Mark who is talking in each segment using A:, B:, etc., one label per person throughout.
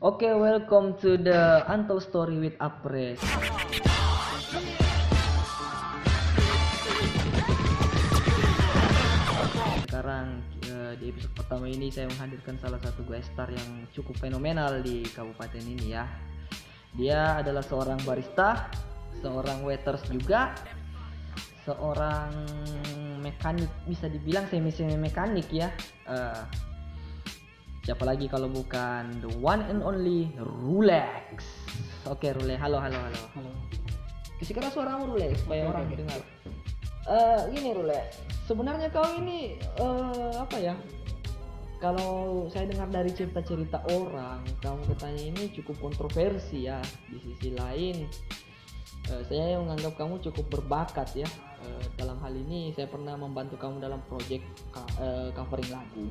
A: Oke, welcome to the Untold Story with Apres. Sekarang eh, di episode pertama ini saya menghadirkan salah satu guest star yang cukup fenomenal di kabupaten ini ya. Dia adalah seorang barista, seorang waiters juga, seorang mekanik bisa dibilang semi-semi mekanik ya. Eh, siapa lagi kalau bukan the one and only Rulex. Oke Rule, halo halo halo.
B: Halo.
A: Kasih keras suaramu Rulex supaya orang
B: oke.
A: dengar. Eh gini Rule, sebenarnya kau ini eh apa ya? Kalau saya dengar dari cerita-cerita orang, kamu katanya ini cukup kontroversi ya. Di sisi lain, eh, saya menganggap kamu cukup berbakat ya. Eh, dalam hal ini saya pernah membantu kamu dalam project eh, covering lagu.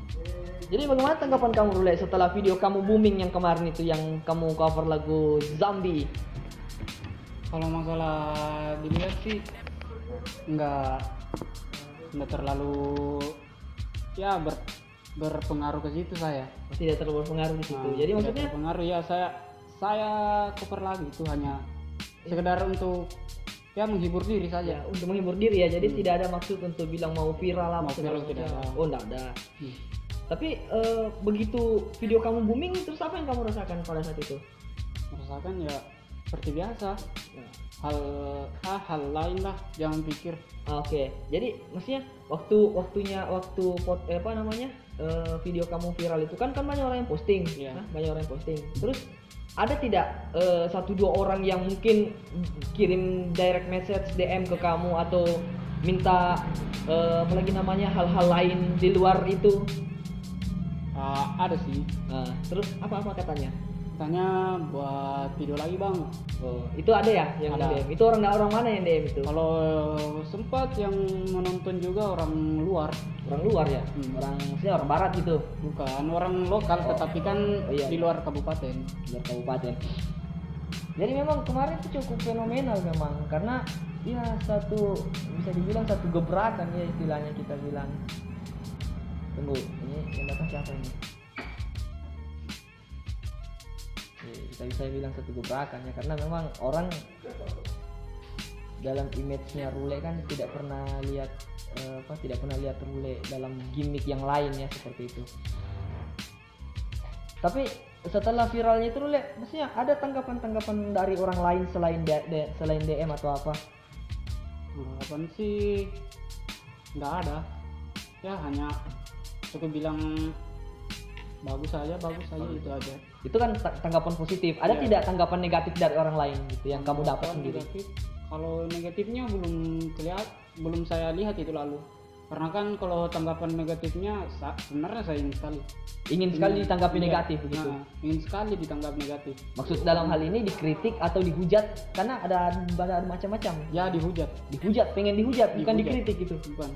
A: Jadi bagaimana tanggapan kamu Rule setelah video kamu booming yang kemarin itu yang kamu cover lagu Zombie?
B: Kalau masalah dilihat sih nggak nggak terlalu ya ber, berpengaruh ke situ saya.
A: Tidak terlalu berpengaruh di situ.
B: Nah,
A: Jadi maksudnya
B: berpengaruh ya saya saya cover lagi itu hanya sekedar untuk ya menghibur diri
A: ya
B: saja.
A: untuk menghibur diri ya. Jadi tidak ada maksud untuk bilang mau viral
B: Mau
A: segala
B: viral tidak ada.
A: Oh, enggak ada.
B: Hmm.
A: Tapi eh, begitu video kamu booming terus apa yang kamu rasakan pada saat itu?
B: Merasakan ya seperti biasa
A: Ya.
B: hal ah, hal lain lah jangan pikir
A: Ah, Oke, jadi maksudnya waktu waktunya waktu pot, eh, apa namanya eh, video kamu viral itu kan kan banyak orang yang posting,
B: Iya.
A: Hah? banyak orang yang posting. Terus ada tidak eh, satu dua orang yang mungkin kirim direct message DM ke kamu atau minta eh, apa lagi namanya hal-hal lain di luar itu?
B: Ah, ada sih
A: Nah, terus apa apa katanya?
B: Tanya buat video lagi bang
A: Oh, itu ada ya yang
B: Ada.
A: DM? Itu orang orang mana yang DM itu?
B: kalau sempat yang menonton juga orang luar
A: Orang luar ya?
B: Hmm.
A: Orang maksudnya orang barat gitu.
B: bukan orang lokal
A: Oh.
B: tetapi kan
A: Oh, iya,
B: di
A: iya.
B: luar kabupaten
A: luar kabupaten. Jadi memang kemarin itu cukup fenomenal memang karena ya satu bisa dibilang satu gebrakan ya istilahnya kita bilang. Tunggu, ini yang datang siapa ini? Kita bisa bilang satu gebrakan ya karena memang orang dalam image-nya Rule kan tidak pernah lihat eh, apa tidak pernah lihat Rule dalam gimmick yang lain ya seperti itu. Tapi setelah viralnya itu Rule, maksudnya ada tanggapan-tanggapan dari orang lain selain selain DM atau apa?
B: harapan sih nggak ada ya hanya cukup bilang bagus saja bagus saja
A: Bagus.
B: itu aja
A: Itu kan ta- tanggapan positif. Ada
B: Iya.
A: tidak tanggapan negatif dari orang lain gitu yang kamu dapat
B: Kalau
A: sendiri?
B: negatif, kalau negatifnya belum kelihatan belum saya lihat itu lalu karena kan kalau tanggapan negatifnya sebenarnya saya ingin sekali
A: Ingin sekali ditanggapi
B: Iya.
A: negatif begitu.
B: Nah, ingin sekali ditanggapi negatif
A: Maksud dalam hal ini dikritik atau dihujat karena ada ada macam-macam.
B: ya dihujat
A: Dihujat, pengen dihujat, bukan
B: Dihujat.
A: dikritik gitu.
B: bukan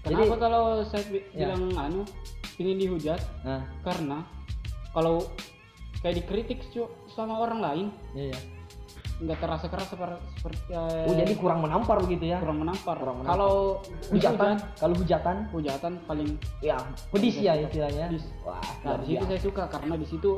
A: Jadi-
B: kenapa kalau saya
A: Ya.
B: bilang anu ingin dihujat
A: Nah,
B: karena kalau kayak dikritik sama orang lain
A: iya. iya.
B: nggak terasa keras seper- seperti
A: Oh, jadi kurang menampar begitu ya?
B: kurang menampar.
A: Kurang menampar.
B: Kalau
A: Hujatan,
B: hujat,
A: kalau hujatan
B: hujatan paling
A: ya pedis ya istilahnya.
B: Pedis.
A: Wah,
B: nah di situ saya suka karena di situ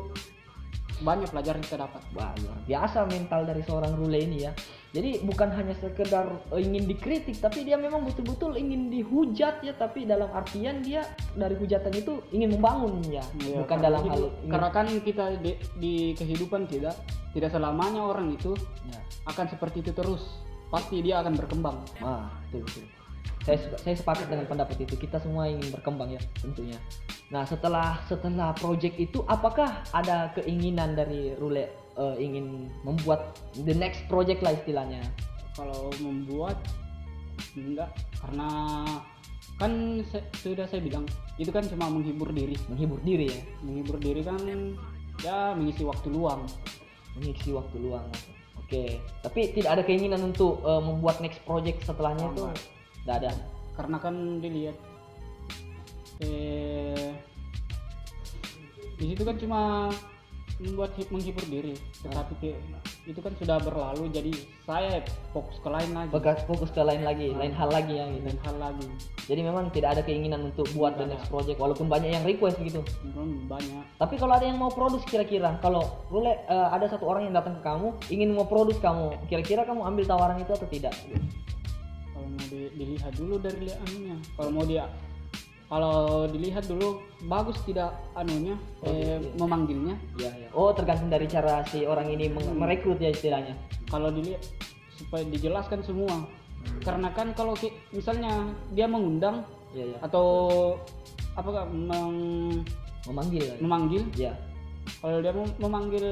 B: banyak pelajaran kita dapat.
A: Wah, luar biasa mental dari seorang Rule ini ya. Jadi bukan hanya sekedar eh, ingin dikritik, tapi dia memang betul-betul ingin dihujat ya. Tapi dalam artian dia dari hujatan itu ingin membangun ya,
B: Ya,
A: bukan dalam
B: itu-
A: hal ingin-
B: karena kan kita di, di kehidupan tidak tidak selamanya orang itu
A: Ya.
B: akan seperti itu terus. Pasti dia akan berkembang.
A: Wah, betul. Saya saya sepakat dengan pendapat itu. Kita semua ingin berkembang ya, tentunya. Nah, setelah setelah project itu apakah ada keinginan dari Rule eh, ingin membuat the next project lah istilahnya?
B: Kalau membuat enggak karena kan se- sudah saya bilang itu kan cuma menghibur diri.
A: Menghibur diri ya,
B: Menghibur diri kan ya mengisi waktu luang.
A: mengisi waktu luang. Oke, tapi tidak ada keinginan untuk eh, membuat next project setelahnya itu Tidak ada.
B: karena kan dilihat eh di situ kan cuma membuat menghibur diri tetapi ke- itu kan sudah berlalu jadi saya fokus ke lain lagi
A: Fokus fokus ke lain lagi, lain hal lagi ya gitu.
B: lain hal lagi
A: Jadi memang tidak ada keinginan untuk buat the
B: Tidak
A: next project walaupun banyak yang request gitu.
B: belum banyak
A: Tapi kalau ada yang mau produce kira-kira, kalau Rule eh, ada satu orang yang datang ke kamu ingin mau produce kamu, kira-kira kamu ambil tawaran itu atau tidak?
B: kalau mau di- dilihat dulu dari anunya kalau mau dia kalau dilihat dulu bagus tidak anunya eh, memanggilnya
A: Iya, ya. Oh, tergantung dari cara si orang ini meng- merekrut ya istilahnya.
B: kalau dilihat supaya dijelaskan semua karena kan kalau misalnya dia mengundang
A: Iya, ya.
B: atau apa meng-
A: Memanggil. ya.
B: memanggil
A: Iya.
B: kalau dia mem- memanggil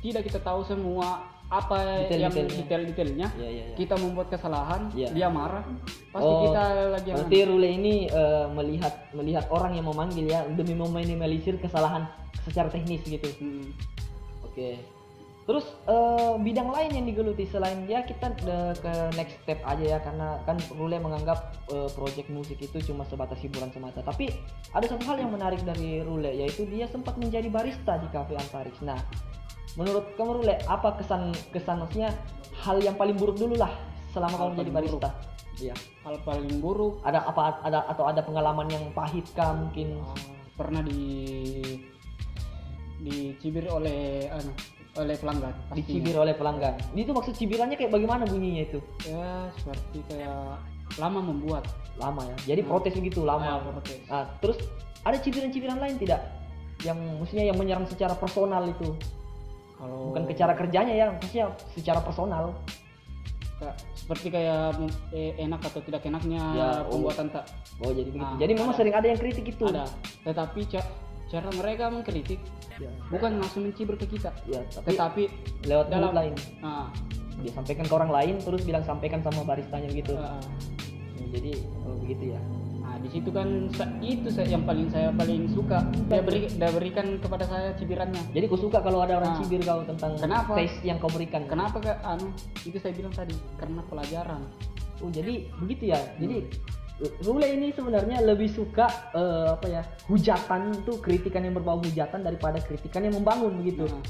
B: tidak kita tahu semua apa yang
A: Detail-detailnya.
B: detail-detailnya
A: Iya, iya, iya.
B: kita membuat kesalahan
A: Iya.
B: dia marah pasti
A: Oh,
B: kita lagi
A: Berarti Rule ini eh, melihat melihat orang yang memanggil ya demi meminimalisir kesalahan secara teknis gitu.
B: Hmm.
A: Oke. Terus eh, bidang lain yang digeluti selain ya kita eh, ke next step aja ya karena kan Rule menganggap eh, project musik itu cuma sebatas hiburan semata. Tapi ada satu hal yang menarik dari Rule yaitu dia sempat menjadi barista di Cafe Antarix. Nah, menurut kamu Rule apa kesan kesan maksudnya hal yang paling buruk dulu lah selama
B: Hal
A: kamu jadi barista? Iya.
B: hal paling buruk
A: Ada apa ada atau ada pengalaman yang pahit kah mungkin?
B: uh, pernah di dicibir oleh anu oleh pelanggan pastinya.
A: Dicibir oleh pelanggan. Itu maksud cibirannya kayak bagaimana bunyinya itu?
B: ya seperti kayak lama membuat
A: lama ya jadi protes begitu lama
B: Ah, protes.
A: nah terus ada cibiran-cibiran lain tidak yang maksudnya yang menyerang secara personal itu
B: kalau
A: bukan ke cara kerjanya ya maksudnya secara personal.
B: Kayak- seperti kayak eh, enak atau tidak enaknya
A: Ya, oh.
B: pembuatan tak
A: oh jadi begitu
B: Ah,
A: jadi memang
B: ada.
A: sering ada yang kritik itu.
B: Ada. Tetapi ca- cara mereka mengkritik
A: ya,
B: bukan langsung mencibir ke kita.
A: Ya tapi
B: tetapi
A: lewat
B: dalam
A: lain.
B: Ah,
A: dia sampaikan ke orang lain terus bilang sampaikan sama baristanya gitu.
B: Ah,
A: Ya, jadi oh, begitu ya.
B: nah di situ kan itu yang paling saya paling suka dia beri dia berikan kepada saya cibirannya
A: jadi kau suka kalau ada orang
B: Ah.
A: cibir kau tentang
B: Kenapa?
A: taste yang kau berikan
B: kenapa kak anu itu saya bilang tadi karena pelajaran
A: Oh jadi begitu ya. Jadi Rule ini sebenarnya lebih suka eh, apa ya hujatan tuh kritikan yang berbau hujatan daripada kritikan yang membangun begitu.
B: Nah,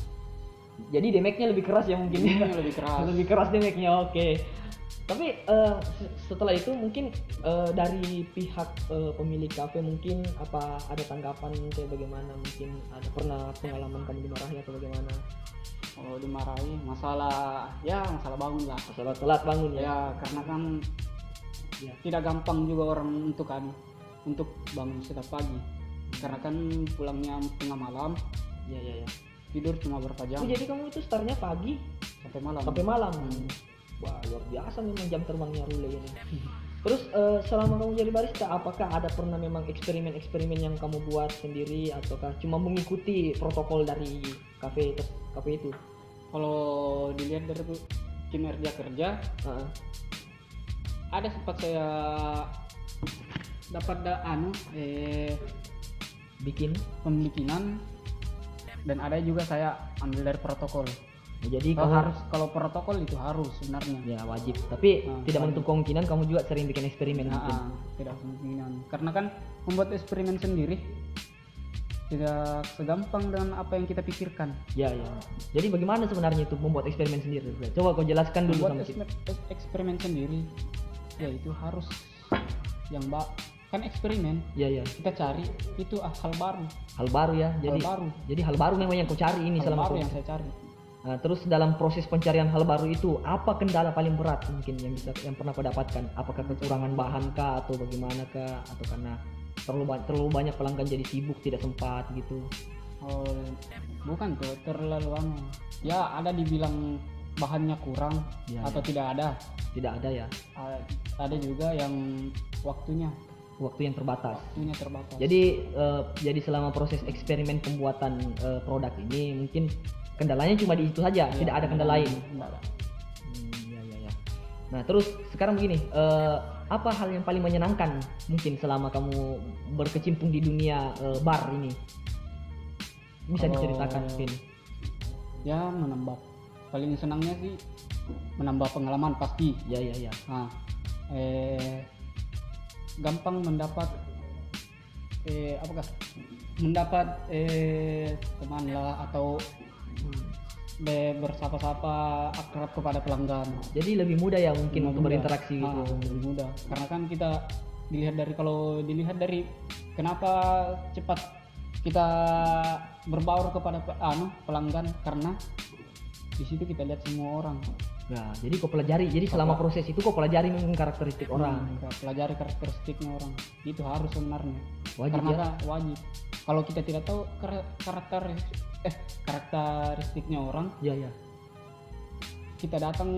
A: Jadi damage-nya lebih keras ya mungkin. ya.
B: Damage-nya lebih keras.
A: lebih keras damage-nya. Oke. Tapi se- setelah itu mungkin eh, dari pihak eh, pemilik kafe mungkin apa ada tanggapan kayak bagaimana? Mungkin ada pernah pengalaman kamu dimarahi atau bagaimana?
B: kalau dimarahi masalah ya masalah bangun lah
A: Masalah telat bangun ya.
B: ya karena kan
A: Ya.
B: tidak gampang juga orang untuk kan untuk bangun setiap pagi karena kan pulangnya tengah malam
A: Ya ya ya.
B: tidur cuma berapa jam
A: Oh, jadi kamu itu startnya pagi
B: sampai malam
A: sampai malam. Wah luar biasa memang jam terbangnya Rule ini. Terus eh, selama kamu jadi barista, apakah ada pernah memang eksperimen-eksperimen yang kamu buat sendiri ataukah cuma mengikuti protokol dari kafe kafe itu?
B: kalau dilihat dari kinerja kerja
A: Heeh.
B: ada sempat saya dapat da, anu eh
A: bikin.
B: pembikinan dan ada juga saya ambil dari protokol
A: Jadi
B: kalau
A: kamu
B: harus kalau protokol itu harus sebenarnya
A: ya wajib. Tapi
B: Ah,
A: tidak menutup kemungkinan kamu juga sering bikin eksperimen
B: Nah,
A: mungkin.
B: ah, tidak kemungkinan karena kan membuat eksperimen sendiri tidak segampang dengan apa yang kita pikirkan
A: Ya ya. Jadi bagaimana sebenarnya itu membuat eksperimen sendiri? Coba kau jelaskan dulu
B: membuat
A: sama kita.
B: eksper- ek- eksperimen sendiri ya itu harus yang mbak kan eksperimen
A: Ya ya.
B: kita cari itu ah, hal baru
A: Hal baru ya. Jadi
B: hal baru
A: jadi hal baru memang yang kau cari ini
B: hal
A: selama
B: baru yang saya cari
A: Nah, terus dalam proses pencarian hal baru itu apa kendala paling berat mungkin yang bisa yang pernah kau dapatkan? Apakah kekurangan bahan kah atau bagaimana kah? Atau karena terlalu banyak terlalu banyak pelanggan jadi sibuk tidak sempat gitu?
B: oh bukan tuh terlalu lama. Ya ada dibilang bahannya kurang
A: Ya,
B: atau tidak ada.
A: Tidak ada ya?
B: Ada juga yang waktunya.
A: Waktu yang terbatas.
B: waktunya terbatas.
A: Jadi eh, jadi selama proses eksperimen pembuatan eh, produk ini mungkin kendalanya cuma di itu saja,
B: Ya,
A: tidak ada kendala lain. Hmm, ya ya ya. Nah terus sekarang begini, eh, apa hal yang paling menyenangkan mungkin selama kamu berkecimpung di dunia eh, bar ini? Bisa
B: Kalau-
A: diceritakan mungkin?
B: ya menambah paling senangnya sih menambah pengalaman pasti
A: Ya ya ya.
B: nah eh gampang mendapat eh apakah mendapat eh teman lah atau
A: Hmm.
B: be- bersapa-sapa akrab kepada pelanggan
A: Jadi lebih mudah ya mungkin untuk
B: Mudah.
A: berinteraksi
B: Ah,
A: gitu.
B: lebih mudah karena kan kita dilihat dari kalau dilihat dari kenapa cepat kita berbaur kepada anu pelanggan karena di situ kita lihat semua orang
A: Ya, jadi kau pelajari. Jadi selama proses itu kau pelajari mungkin karakteristik orang.
B: Hmm, kita pelajari karakteristiknya orang itu harus sebenarnya
A: Wajib
B: karena
A: ya.
B: wajib kalau kita tidak tahu kar- karakter eh karakteristiknya orang
A: Ya, ya.
B: kita datang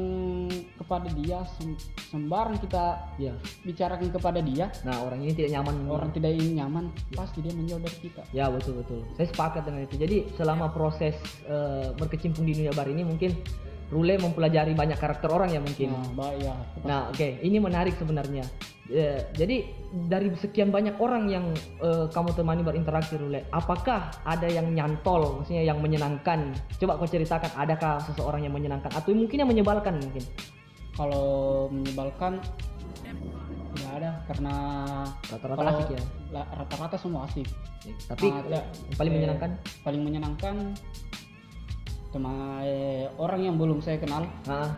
B: kepada dia sem- sembarang kita
A: Ya.
B: bicarakan kepada dia
A: Nah, orang ini tidak nyaman.
B: orang tidak ingin nyaman pasti dia menjauh dari kita
A: Ya betul betul. Saya sepakat dengan itu. Jadi selama proses eh, berkecimpung di dunia bar ini mungkin Rule mempelajari banyak karakter orang ya mungkin.
B: nah ya
A: Nah, oke, ini menarik sebenarnya. Eh, jadi dari sekian banyak orang yang eh, kamu temani berinteraksi Rule, apakah ada yang nyantol, maksudnya yang menyenangkan? Coba kau ceritakan, adakah seseorang yang menyenangkan atau mungkin yang menyebalkan mungkin?
B: kalau menyebalkan nggak ada karena
A: Rata-rata asik ya.
B: rata-rata semua asik
A: Tapi
B: Ada.
A: yang paling
B: Eh,
A: menyenangkan?
B: paling menyenangkan cuma eh, orang yang belum saya kenal
A: Ah,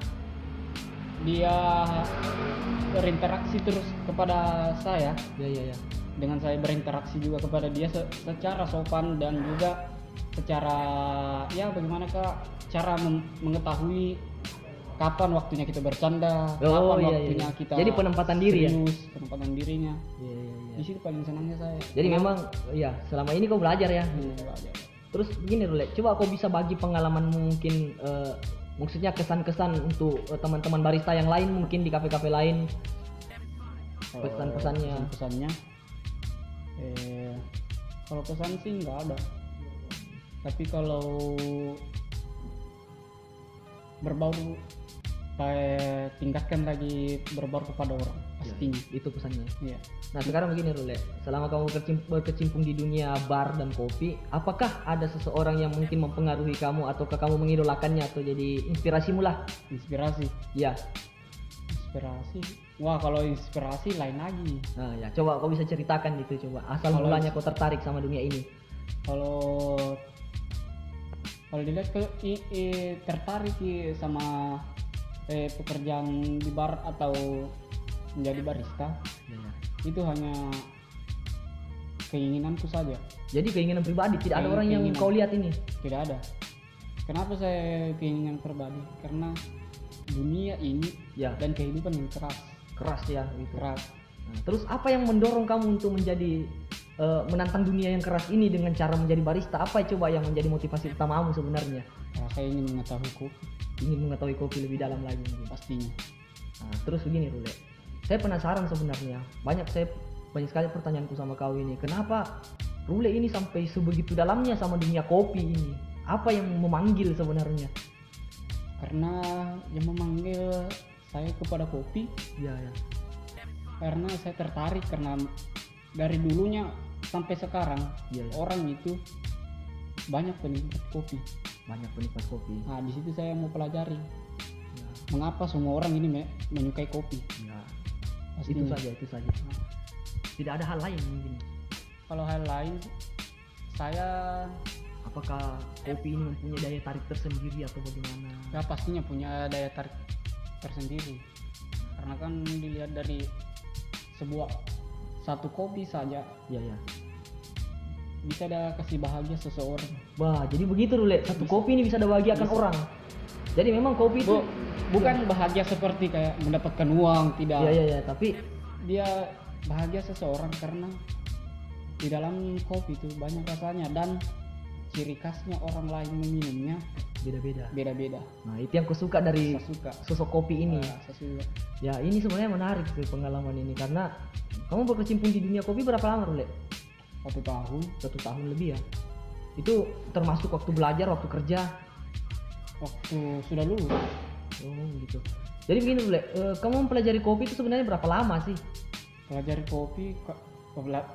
B: dia berinteraksi terus kepada saya
A: ya ya ya.
B: dengan saya berinteraksi juga kepada dia se- secara sopan dan juga secara ya bagaimana kak cara mengetahui kapan waktunya kita bercanda
A: Oh,
B: kapan
A: iya, iya,
B: waktunya
A: iya.
B: kita
A: Jadi penempatan diri ya?
B: penempatan dirinya
A: Iya iya iya.
B: di situ paling senangnya saya
A: Jadi memang ya selama ini kau belajar ya.
B: Hmm, belajar.
A: Terus begini Rule, coba kau bisa bagi pengalaman mungkin eh, maksudnya kesan-kesan untuk eh, teman-teman barista yang lain mungkin di kafe-kafe lain. Pesan-pesannya.
B: pesannya eh kalau pesan sih nggak ada tapi kalau berbaur kayak tingkatkan lagi berbaur kepada orang pastinya
A: Itu pesannya.
B: iya.
A: Nah sekarang begini Rule, selama kamu berkecim- berkecimpung di dunia bar dan kopi, apakah ada seseorang yang mungkin mempengaruhi kamu ataukah kamu mengidolakannya atau jadi inspirasimu lah?
B: inspirasi?
A: Ya,
B: inspirasi? Wah kalau inspirasi lain lagi.
A: Nah ya coba kau bisa ceritakan gitu coba. Asal
B: Kalau
A: mulanya kau tertarik sama dunia ini.
B: kalau kalau dilihat ke i- i- tertarik i- sama eh, pekerjaan di bar atau menjadi barista
A: Ya,
B: itu hanya keinginanku saja
A: Jadi keinginan pribadi, tidak ada orang yang
B: Keinginan.
A: kau lihat ini.
B: tidak ada kenapa saya keinginan pribadi karena dunia ini
A: Ya,
B: dan kehidupan yang keras
A: keras ya gitu.
B: keras
A: Nah, terus apa yang mendorong kamu untuk menjadi eh, menantang dunia yang keras ini dengan cara menjadi barista? Apa coba yang menjadi motivasi utamamu sebenarnya?
B: Nah, saya ingin mengetahui kopi
A: Ingin mengetahui kopi lebih dalam lagi mungkin.
B: pastinya
A: Nah, terus begini Rule, saya penasaran sebenarnya. Banyak saya banyak sekali pertanyaanku sama kau ini. Kenapa Rule ini sampai sebegitu dalamnya sama dunia kopi ini? Apa yang memanggil sebenarnya?
B: karena yang memanggil saya kepada kopi
A: Ya ya.
B: karena saya tertarik karena dari dulunya sampai sekarang
A: Iya, iya.
B: orang itu banyak penikmat kopi.
A: Banyak penikmat kopi.
B: Nah di situ saya mau pelajari
A: Ya,
B: mengapa semua orang ini me- menyukai kopi.
A: ya.
B: Pastinya.
A: Itu saja, itu saja. Tidak ada hal lain mungkin.
B: Kalau hal lain saya
A: Apakah kopi ini mempunyai daya tarik tersendiri atau bagaimana?
B: ya pastinya punya daya tarik tersendiri karena kan dilihat dari sebuah satu kopi saja
A: Ya ya.
B: bisa ada kasih bahagia seseorang.
A: Wah, jadi begitu Rule. Satu kopi ini bisa dibahagiakan
B: Bisa.
A: orang. Jadi memang kopi itu
B: Bu, bukan bahagia seperti kayak mendapatkan uang tidak.
A: Ya ya ya, tapi
B: dia bahagia seseorang karena di dalam kopi itu banyak rasanya dan ciri khasnya orang lain meminumnya
A: beda-beda.
B: beda-beda.
A: Nah, itu yang kusuka dari
B: Saya suka.
A: sosok kopi ini.
B: Nah, suka.
A: Ya, ini sebenarnya menarik sih pengalaman ini karena kamu berkecimpung di dunia kopi berapa lama, Rule?
B: Satu tahun
A: Satu tahun lebih ya. Itu termasuk waktu belajar, waktu kerja.
B: waktu sudah lulus
A: Oh, gitu. Jadi begini, Rule, eh, kamu mempelajari kopi itu sebenarnya berapa lama sih?
B: pelajari kopi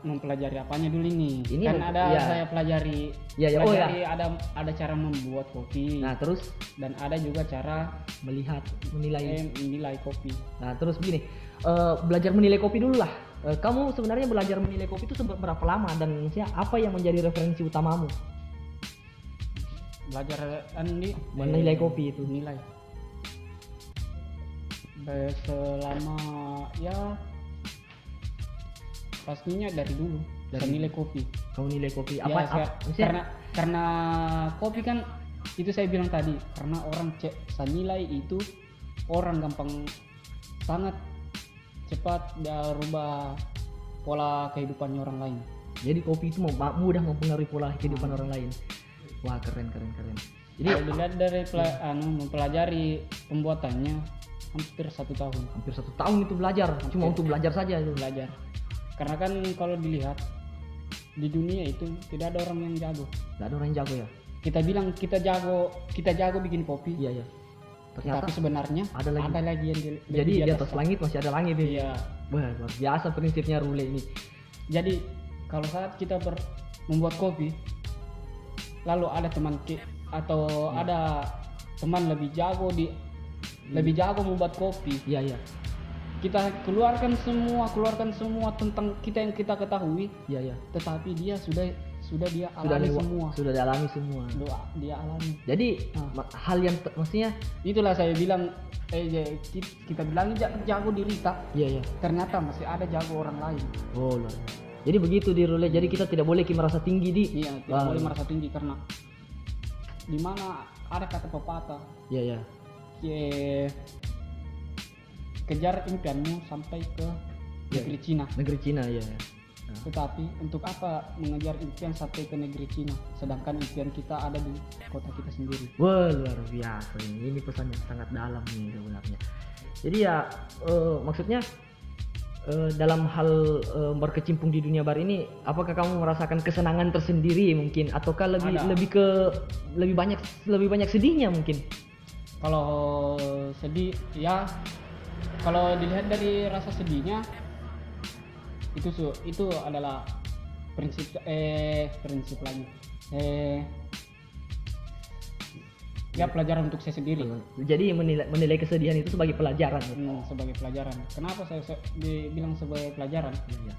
B: mempelajari apanya dulu ini
A: Ini
B: kan ada
A: ya.
B: saya pelajari
A: Ya, ya, oh ya.
B: pelajari ada ada cara membuat kopi
A: Nah, terus
B: dan ada juga cara
A: melihat, menilai.
B: eh, menilai kopi
A: Nah, terus begini, eh, belajar menilai kopi dulu lah. eh, kamu sebenarnya belajar menilai kopi itu seberapa lama dan apa yang menjadi referensi utamamu
B: belajar andi
A: Menilai kopi itu.
B: nilai Be- selama ya pastinya dari dulu
A: Dari-
B: nilai kopi.
A: Kamu nilai kopi.
B: Ya,
A: apa,
B: saya-
A: apa maksudnya
B: karena karena kopi kan itu saya bilang tadi karena orang cek saya nilai itu orang gampang sangat cepat dia rubah pola kehidupannya orang lain.
A: Jadi kopi itu mau mudah mempengaruhi pola kehidupan orang lain. Wah keren keren keren. Jadi
B: dilihat dari anu, mempelajari pembuatannya hampir satu tahun.
A: Hampir satu tahun itu belajar. Cuma untuk belajar saja itu.
B: Belajar. Karena kan kalau dilihat di dunia itu tidak ada orang yang jago.
A: Nggak ada orang yang jago ya?
B: Kita bilang kita jago kita jago bikin kopi.
A: Iya iya. Ternyata
B: tapi sebenarnya
A: ada lagi.
B: yang di,
A: jadi
B: lebih
A: di atas langit masih ada langit ini.
B: Iya.
A: Wah luar biasa prinsipnya Rule ini.
B: Jadi kalau saat kita ber- membuat kopi lalu ada teman ki- atau
A: Hmm.
B: ada teman lebih jago di lebih jago membuat kopi.
A: Iya iya.
B: Kita keluarkan semua keluarkan semua tentang kita yang kita ketahui.
A: Iya iya.
B: Tetapi dia sudah sudah dia
A: sudah
B: alami
A: lewat-
B: semua.
A: sudah dialami semua.
B: Doa dia alami.
A: Jadi
B: Ah.
A: ma- hal yang maksudnya
B: itulah saya bilang eh ya, ki- kita bilang ja- jago di Rita
A: iya iya.
B: Ternyata masih ada jago orang lain.
A: Oh biasa. jadi begitu di Rule jadi kita tidak boleh merasa tinggi di.
B: Iya tidak
A: Wah.
B: boleh merasa tinggi karena di mana ada kata pepatah.
A: Iya iya
B: ye, kejar impianmu sampai ke
A: Iya.
B: negeri Cina
A: negeri Cina iya. Nah,
B: tetapi untuk apa mengejar impian sampai ke negeri Cina sedangkan impian kita ada di kota kita sendiri
A: Wah luar biasa ini. Ini pesan yang sangat dalam nih sebenarnya. Jadi ya eh, maksudnya eh, dalam hal eh, berkecimpung di dunia bar ini, apakah kamu merasakan kesenangan tersendiri mungkin, ataukah lebih
B: Ada.
A: lebih ke lebih banyak lebih banyak sedihnya mungkin?
B: Kalau sedih ya. Kalau dilihat dari rasa sedihnya itu su itu adalah prinsip eh prinsip lagi. Eh ya pelajaran untuk saya sendiri.
A: Jadi menilai menilai kesedihan itu sebagai pelajaran. ya?
B: Hmm, sebagai pelajaran. Kenapa saya, saya dibilang sebagai pelajaran?
A: Iya.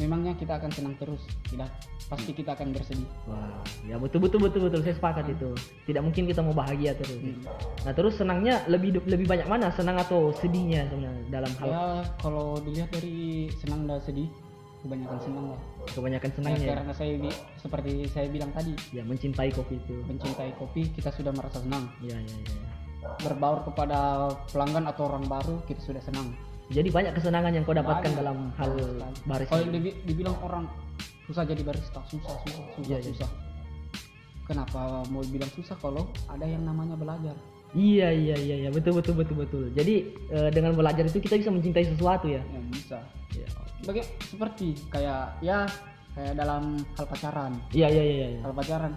B: memangnya kita akan senang terus? Tidak pasti kita akan bersedih
A: Wah, ya betul betul betul betul saya sepakat itu. Tidak mungkin kita mau bahagia terus.
B: Hmm.
A: Nah terus senangnya lebih lebih banyak mana senang atau sedihnya sebenarnya dalam hal
B: ya kalau dilihat dari senang dan sedih kebanyakan senang lah
A: kebanyakan
B: Ya,
A: senangnya ya,
B: karena saya seperti saya bilang tadi
A: ya mencintai kopi itu.
B: mencintai kopi kita sudah merasa senang
A: Ya ya ya. ya.
B: berbaur kepada pelanggan atau orang baru kita sudah senang
A: Jadi banyak kesenangan yang kau dapatkan
B: Banyak.
A: dalam hal baris.
B: kalau dibi- dibilang orang susah jadi barista susah susah susah
A: Iya, iya.
B: susah kenapa mau bilang susah kalau ada yang namanya belajar
A: Iya iya iya iya betul betul betul betul. Jadi eh, dengan belajar itu kita bisa mencintai sesuatu ya.
B: yang bisa
A: Iya
B: Baga- seperti kayak ya kayak dalam hal pacaran
A: iya iya iya. iya.
B: hal pacaran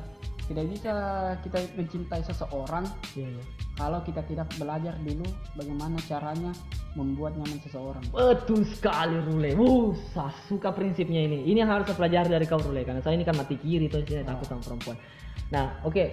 B: tidak bisa kita mencintai seseorang
A: Iya, iya.
B: kalau kita tidak belajar dulu bagaimana caranya membuat nyaman seseorang
A: Betul sekali Rule. Saya suka prinsipnya ini. Ini yang harus saya pelajari dari kau Rule karena saya ini kan mati kiri tuh saya takut sama perempuan. Nah, oke.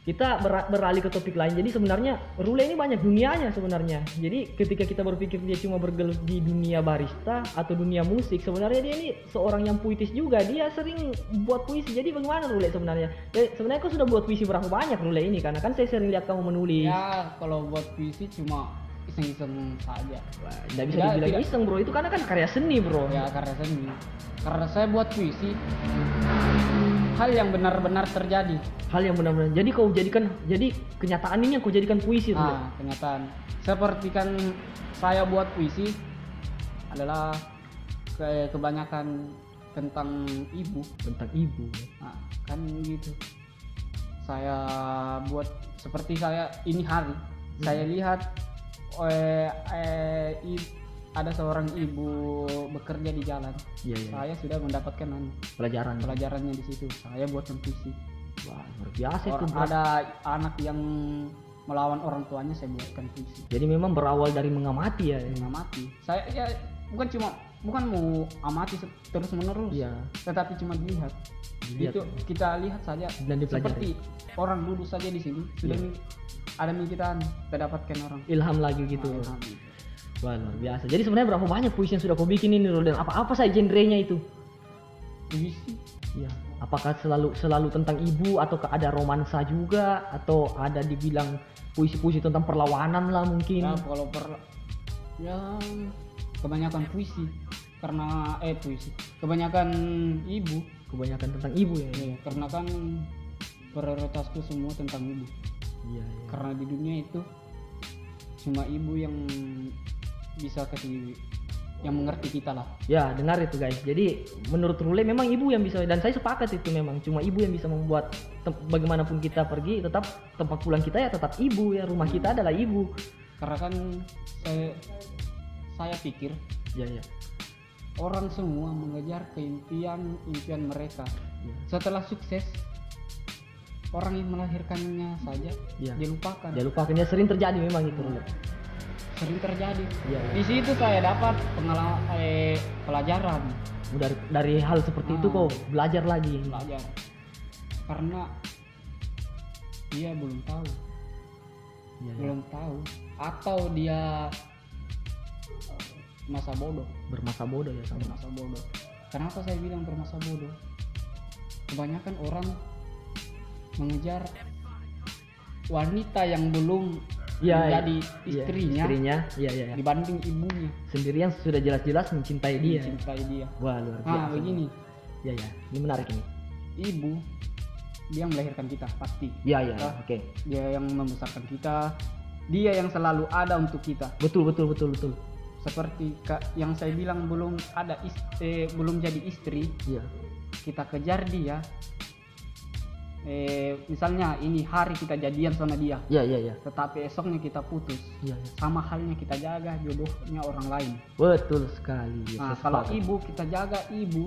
A: Kita ber- beralih ke topik lain. Jadi sebenarnya Rule ini banyak dunianya sebenarnya. Jadi ketika kita berpikir dia cuma bergelut di dunia barista atau dunia musik, sebenarnya dia ini seorang yang puitis juga. Dia sering buat puisi. Jadi bagaimana Rule sebenarnya? Ya, sebenarnya kau sudah buat puisi berapa banyak Rule ini? Karena kan saya sering lihat kamu menulis.
B: ya kalau buat puisi cuma iseng-iseng saja
A: Wah, nggak bisa
B: Tidak,
A: dibilang
B: tidak.
A: iseng bro. Itu karena kan karya seni bro.
B: ya karena seni karena saya buat puisi hal yang benar-benar terjadi.
A: Hal yang benar-benar. Jadi kau jadikan jadi kenyataan ini yang kau jadikan puisi
B: nah kenyataan. Seperti kan saya buat puisi adalah ke- kebanyakan tentang ibu.
A: Tentang ibu.
B: Nah, kan gitu. Saya buat seperti saya ini hari. Saya lihat eh, eh, ada seorang ibu bekerja di jalan.
A: iya iya
B: Saya sudah mendapatkan anu,
A: pelajaran
B: pelajarannya di situ. Saya buatkan puisi.
A: wah luar biasa itu bro.
B: ada anak yang melawan orang tuanya saya buatkan puisi.
A: jadi memang berawal dari mengamati ya
B: Mengamati. Saya ya bukan cuma bukan mau amati terus menerus,
A: iya
B: tetapi cuma dilihat.
A: Dilihat.
B: itu kita lihat saja
A: dan dipelajari
B: seperti orang duduk saja di sini sudah mi- ada mikiran kita dapatkan orang
A: ilham lagi gitu
B: Nah, ilham.
A: Wah, luar biasa. Jadi sebenarnya berapa banyak puisi yang sudah kau bikin ini Rul? dan apa-apa saja genrenya itu?
B: puisi
A: Ya. Apakah selalu selalu tentang ibu ataukah ada romansa juga atau ada dibilang puisi-puisi tentang perlawanan lah mungkin?
B: ya kalau per ya kebanyakan puisi karena eh puisi kebanyakan ibu
A: Kebanyakan tentang ibu ya.
B: ya, karena kan prioritasku semua tentang ibu
A: Iya, iya.
B: karena di dunia itu cuma ibu yang bisa kasih yang mengerti kita lah
A: Ya, dengar itu guys. Jadi menurut Rule memang ibu yang bisa dan saya sepakat itu memang cuma ibu yang bisa membuat bagaimanapun kita pergi tetap tempat pulang kita ya tetap ibu ya rumah kita adalah ibu.
B: karena kan saya saya pikir
A: Ya ya.
B: orang semua mengejar keimpian impian mereka
A: Ya.
B: setelah sukses orang yang melahirkannya saja
A: Ya.
B: dilupakan
A: lupa ya sering terjadi memang itu Rule.
B: Sering terjadi
A: Ya.
B: di situ saya dapat pengalaman eh, pelajaran
A: Dari dari hal seperti itu
B: Ah.
A: kok belajar lagi.
B: belajar karena dia belum tahu
A: Ya, ya.
B: belum tahu atau dia masa bodoh
A: Bermasa bodoh ya sama.
B: bermasa bodoh kenapa saya bilang bermasa bodoh kebanyakan orang mengejar wanita yang belum
A: Iya,
B: menjadi
A: iya.
B: istrinya
A: Istrinya, iya iya. iya.
B: dibanding ibunya
A: Sendirian sudah jelas-jelas mencintai dia.
B: mencintai dia
A: Wah, luar biasa.
B: nah begini
A: Ya ya. Ini menarik ini.
B: ibu dia yang melahirkan kita pasti
A: Ya ya.
B: Ah.
A: Oke.
B: dia yang membesarkan kita dia yang selalu ada untuk kita
A: Betul betul betul betul.
B: seperti ka- yang saya bilang belum ada is- eh, belum jadi istri
A: Iya.
B: kita kejar dia eh misalnya ini hari kita jadian sama dia
A: Iya iya iya.
B: tetapi esoknya kita putus
A: Iya. iya.
B: sama halnya kita jaga jodohnya orang lain
A: Betul sekali. ya,
B: nah kalau ibu kita jaga ibu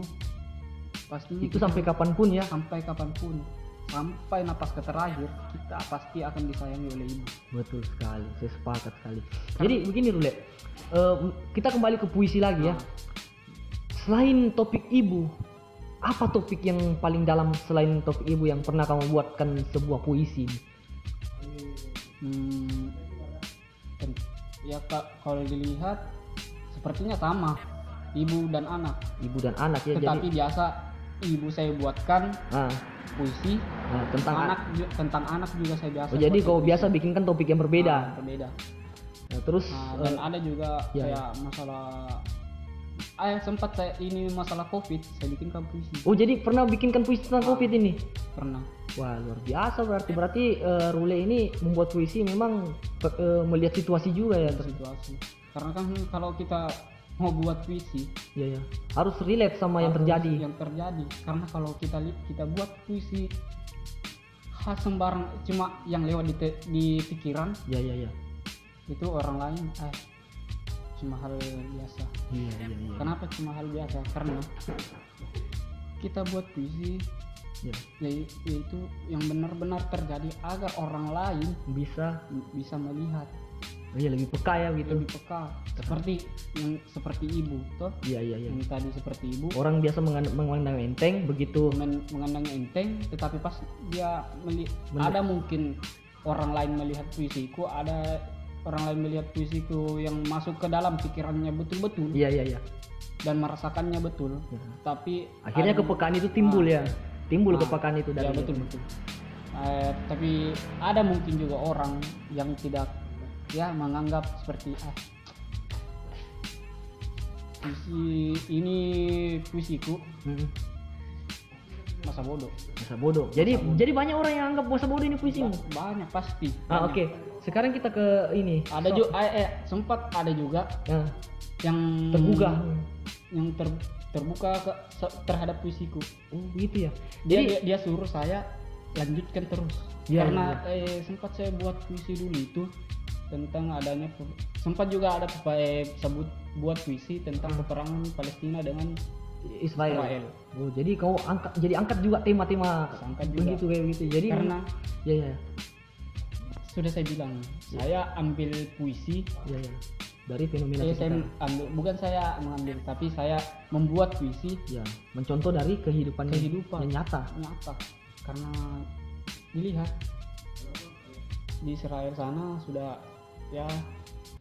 B: pastinya
A: itu
B: kita-
A: sampai kapan pun ya.
B: sampai kapan pun sampai napas ke terakhir kita pasti akan disayangi oleh ibu
A: Betul sekali. Saya sepakat sekali. Jadi begini Rule. Eh, kita kembali ke puisi lagi ya.
B: Nah,
A: Selain topik ibu, apa topik yang paling dalam selain topik ibu yang pernah kamu buatkan sebuah puisi?
B: Hmm, ya kak kalau dilihat sepertinya sama ibu dan anak
A: Ibu dan anak ya.
B: tetapi
A: Jadi
B: biasa ibu saya buatkan
A: ah,
B: puisi
A: ah, tentang
B: anak ju- tentang anak juga saya biasa
A: Oh, jadi kau
B: puisi.
A: biasa bikinkan topik yang berbeda.
B: Nah, berbeda
A: Nah, terus
B: Nah, dan ada juga
A: ya,
B: kayak masalah ah sempat saya ini masalah covid saya bikinkan puisi
A: Oh jadi pernah bikinkan puisi tentang covid ini?
B: pernah
A: Wah luar biasa berarti berarti eh, Rule ini membuat puisi memang eh, melihat situasi juga ya.
B: situasi karena kan kalau kita mau buat puisi
A: Ya ya. Harus relate sama yang
B: harus
A: terjadi.
B: yang terjadi karena kalau kita kita buat puisi khas sembarang cuma yang lewat di, di pikiran
A: Ya ya ya.
B: itu orang lain eh cuma hal biasa
A: Iya iya iya.
B: kenapa cuma hal biasa karena kita buat puisi
A: Ya.
B: yai- yaitu yang benar-benar terjadi agar orang lain
A: Bisa.
B: bisa melihat
A: Oh, iya lebih peka ya gitu.
B: lebih peka seperti yang seperti ibu toh
A: Iya iya iya.
B: yang tadi seperti ibu
A: Orang biasa mengan- memandang enteng begitu.
B: men- mengandang enteng tetapi pas dia meli
A: Meli-
B: ada mungkin orang lain melihat puisiku ada orang lain melihat puisiku yang masuk ke dalam pikirannya betul-betul
A: Iya iya iya.
B: dan merasakannya betul
A: Ya.
B: tapi
A: Akhirnya
B: ada-
A: kepekaan itu timbul ya. Timbul
B: Ah,
A: kepekaan itu dari
B: ya betul betul Eh, tapi ada mungkin juga orang yang tidak ya menganggap seperti ah puisi ini puisiku
A: Mm-mm.
B: masa bodoh
A: Masa bodoh. Jadi jadi banyak orang yang anggap masa bodoh ini puisimu.
B: Ba- banyak pasti
A: Ah oke.
B: banyak.
A: Sekarang kita ke ini.
B: ada juga eh, eh, sempat ada juga
A: Nah,
B: yang
A: tergugah.
B: yang ter- terbuka ke, terhadap puisiku
A: Oh gitu ya.
B: dia,
A: Jadi
B: dia dia suruh saya lanjutkan terus
A: Iya,
B: karena eh, sempat saya buat puisi dulu itu tentang adanya sempat juga ada eh, sebut buat puisi tentang peperangan Palestina dengan
A: Israel.
B: Israel.
A: Oh jadi kau angkat jadi angkat juga tema-tema
B: Angkat juga.
A: begitu kayak begitu. Jadi
B: karena
A: ya ya
B: sudah saya bilang saya ambil puisi
A: ya ya dari fenomena
B: saya
A: sekitar.
B: ambil bukan saya mengambil tapi saya membuat puisi.
A: Ya, mencontoh dari kehidupan
B: Kehidupan.
A: yang nyata.
B: nyata. Karena dilihat di Israel sana sudah ya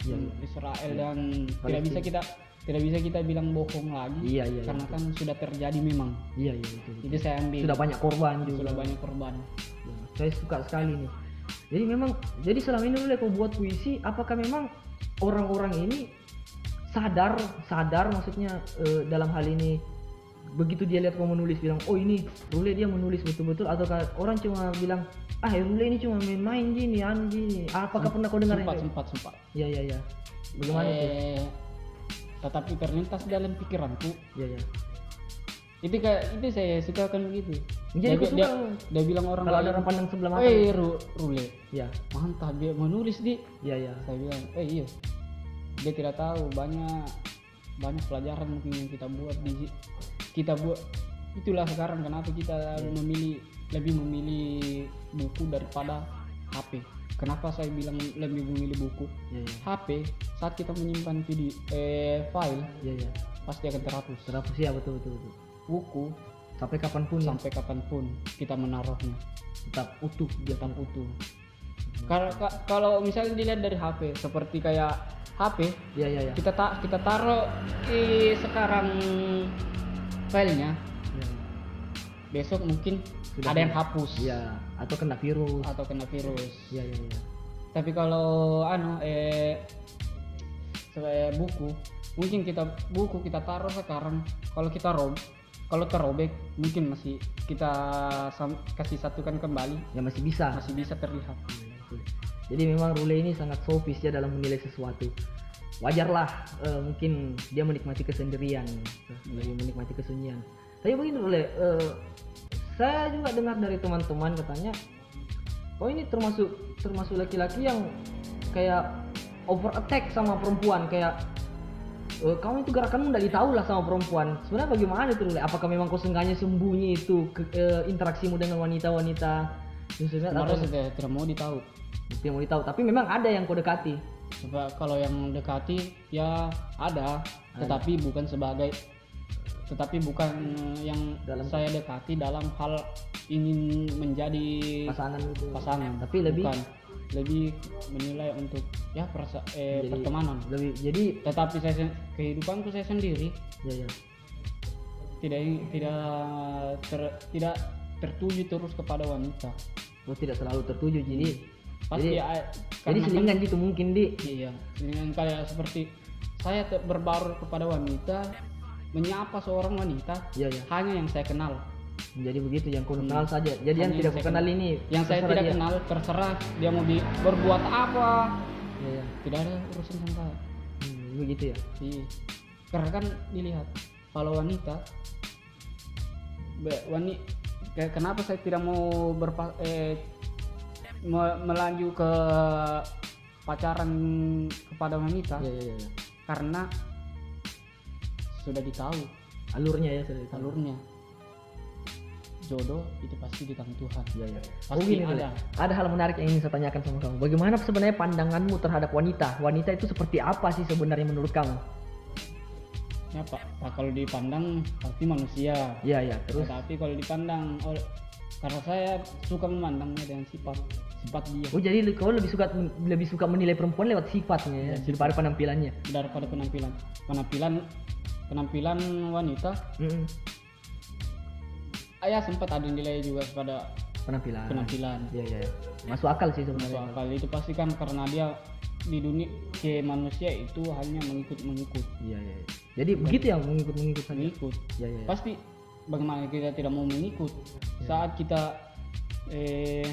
A: Iya, iya.
B: Israel dan tidak bisa kita tidak bisa kita bilang bohong lagi.
A: Iya, iya, iya,
B: karena kan sudah terjadi memang.
A: Iya iya betul, betul.
B: itu saya ambil.
A: Sudah banyak korban juga.
B: sudah banyak korban.
A: Ya, saya suka sekali nih jadi memang jadi selama ini oleh kau buat puisi apakah memang orang-orang ini sadar sadar maksudnya eh, dalam hal ini begitu dia lihat kau menulis bilang oh ini Rule dia menulis betul-betul ataukah orang cuma bilang ah Rule ini cuma main-main gini anu gini. Apakah pernah kau dengar
B: sempat
A: yang
B: sempat sempat.
A: Ya ya ya. Bagaimana tuh?
B: Eh, tetapi terlintas dalam pikiranku.
A: Ya ya
B: itu kayak itu saya suka kan begitu.
A: Jadi
B: dia,
A: kau
B: dia,
A: suka.
B: dia bilang orang
A: kalau ada orang pandang sebelah mata
B: eh Ru- Rule.
A: Ya
B: mantap dia menulis di
A: ya ya
B: saya bilang eh iya. Dia tidak tahu banyak banyak pelajaran mungkin yang kita buat di kita buat. Itulah sekarang kenapa kita memilih lebih memilih buku daripada HP kenapa saya bilang lebih memilih buku?
A: Ya ya
B: HP saat kita menyimpan video eh file
A: ya ya
B: pasti akan terhapus
A: terhapus ya betul betul, betul.
B: Buku
A: sampai kapan pun ya,
B: sampai kapan pun kita menaruhnya.
A: Tetap utuh dia
B: tetap utuh. Kalau ka- kalau misalnya dilihat dari HP seperti kayak HP
A: ya ya ya
B: kita tak kita taruh di sekarang filenya.
A: Ya.
B: besok mungkin
A: Sudah
B: ada yang hapus.
A: Ya atau kena virus.
B: Atau kena virus.
A: Ya ya ya
B: tapi kalau anu eh sebagai buku mungkin kita buku kita taruh sekarang. Kalau kita rob kalau terobek mungkin masih kita kasih satukan kembali.
A: Ya masih bisa.
B: Masih bisa terlihat.
A: Jadi memang Rule ini sangat sofis ya dalam menilai sesuatu. Wajarlah eh, mungkin dia menikmati kesendirian lagi menikmati kesunyian. Tapi begini Rule eh, saya juga dengar dari teman-teman katanya oh ini termasuk termasuk laki-laki yang kayak over attack sama perempuan. Kayak "Eh, kamu itu gerakanmu tidak ditahu lah sama perempuan. Sebenarnya bagaimana itu apakah memang kau sengaja sembunyi itu ke, eh, interaksimu dengan wanita-wanita? Maksudnya, atau
B: saya tidak mau ditahu
A: yang mau ditahu tapi memang ada yang kau dekati?
B: Coba kalau yang dekati ya ada, tetapi bukan sebagai tetapi bukan yang
A: Dalam-
B: saya dekati dalam hal ingin menjadi
A: pasangan itu.
B: pasangan.
A: Tapi lebih-
B: Bukan. Lebih menilai untuk ya persa eh,
A: Jadi-
B: pertemanan.
A: lebih jadi
B: Tetapi saya kehidupanku saya sendiri
A: ya ya
B: tidak tidak ter- tidak tertuju terus kepada wanita.
A: Kau tidak selalu tertuju jadi
B: Pasti
A: jadi,
B: ya,
A: jadi
B: karena kan-
A: selingan gitu mungkin di
B: Iya, dengan kayak seperti saya berbaur kepada wanita, menyapa seorang wanita
A: ya ya
B: hanya yang saya kenal.
A: Jadi begitu yang kau kenal saja jadi yang
B: Hanya
A: tidak
B: yang
A: kenal ini
B: Yang saya tidak
A: dia.
B: kenal terserah dia mau di, berbuat apa,
A: ya ya
B: tidak ada urusan sama saya.
A: Hmm, begitu ya
B: Iya. Karena kan dilihat kalau wanita, be- wani, kayak kenapa saya tidak mau berpa, eh, me- melaju ke pacaran kepada wanita?
A: ya ya ya, ya.
B: karena sudah ditahu
A: alurnya ya sudah ditahu.
B: alurnya jodoh itu pasti di tangan Tuhan.
A: Ya ya
B: Pasti
A: oh gini
B: ada.
A: ada. Ada hal menarik yang ingin saya tanyakan sama kamu. Bagaimana sebenarnya pandanganmu terhadap wanita? Wanita itu seperti apa sih sebenarnya menurut kamu?
B: Ya pak. Pak, kalau dipandang pasti manusia.
A: Ya ya terus?
B: Tetapi kalau dipandang oleh karena saya suka memandangnya dengan sifat sifat dia.
A: Oh jadi kau lebih suka lebih suka menilai perempuan lewat sifatnya ya daripada penampilannya?
B: Daripada penampilan. Penampilan penampilan wanita
A: Mm-mm.
B: Ayah sempat ada nilai juga pada
A: penampilan
B: penampilan
A: Iya iya. Masuk akal sih
B: Masuk
A: sebenarnya.
B: akal itu pasti kan karena dia di dunia ke manusia itu hanya mengikut mengikut
A: Iya iya. iya. Jadi begitu ya mengikut mengikut saja.
B: mengikut
A: Iya iya.
B: pasti bagaimana kita tidak mau mengikut saat kita eh,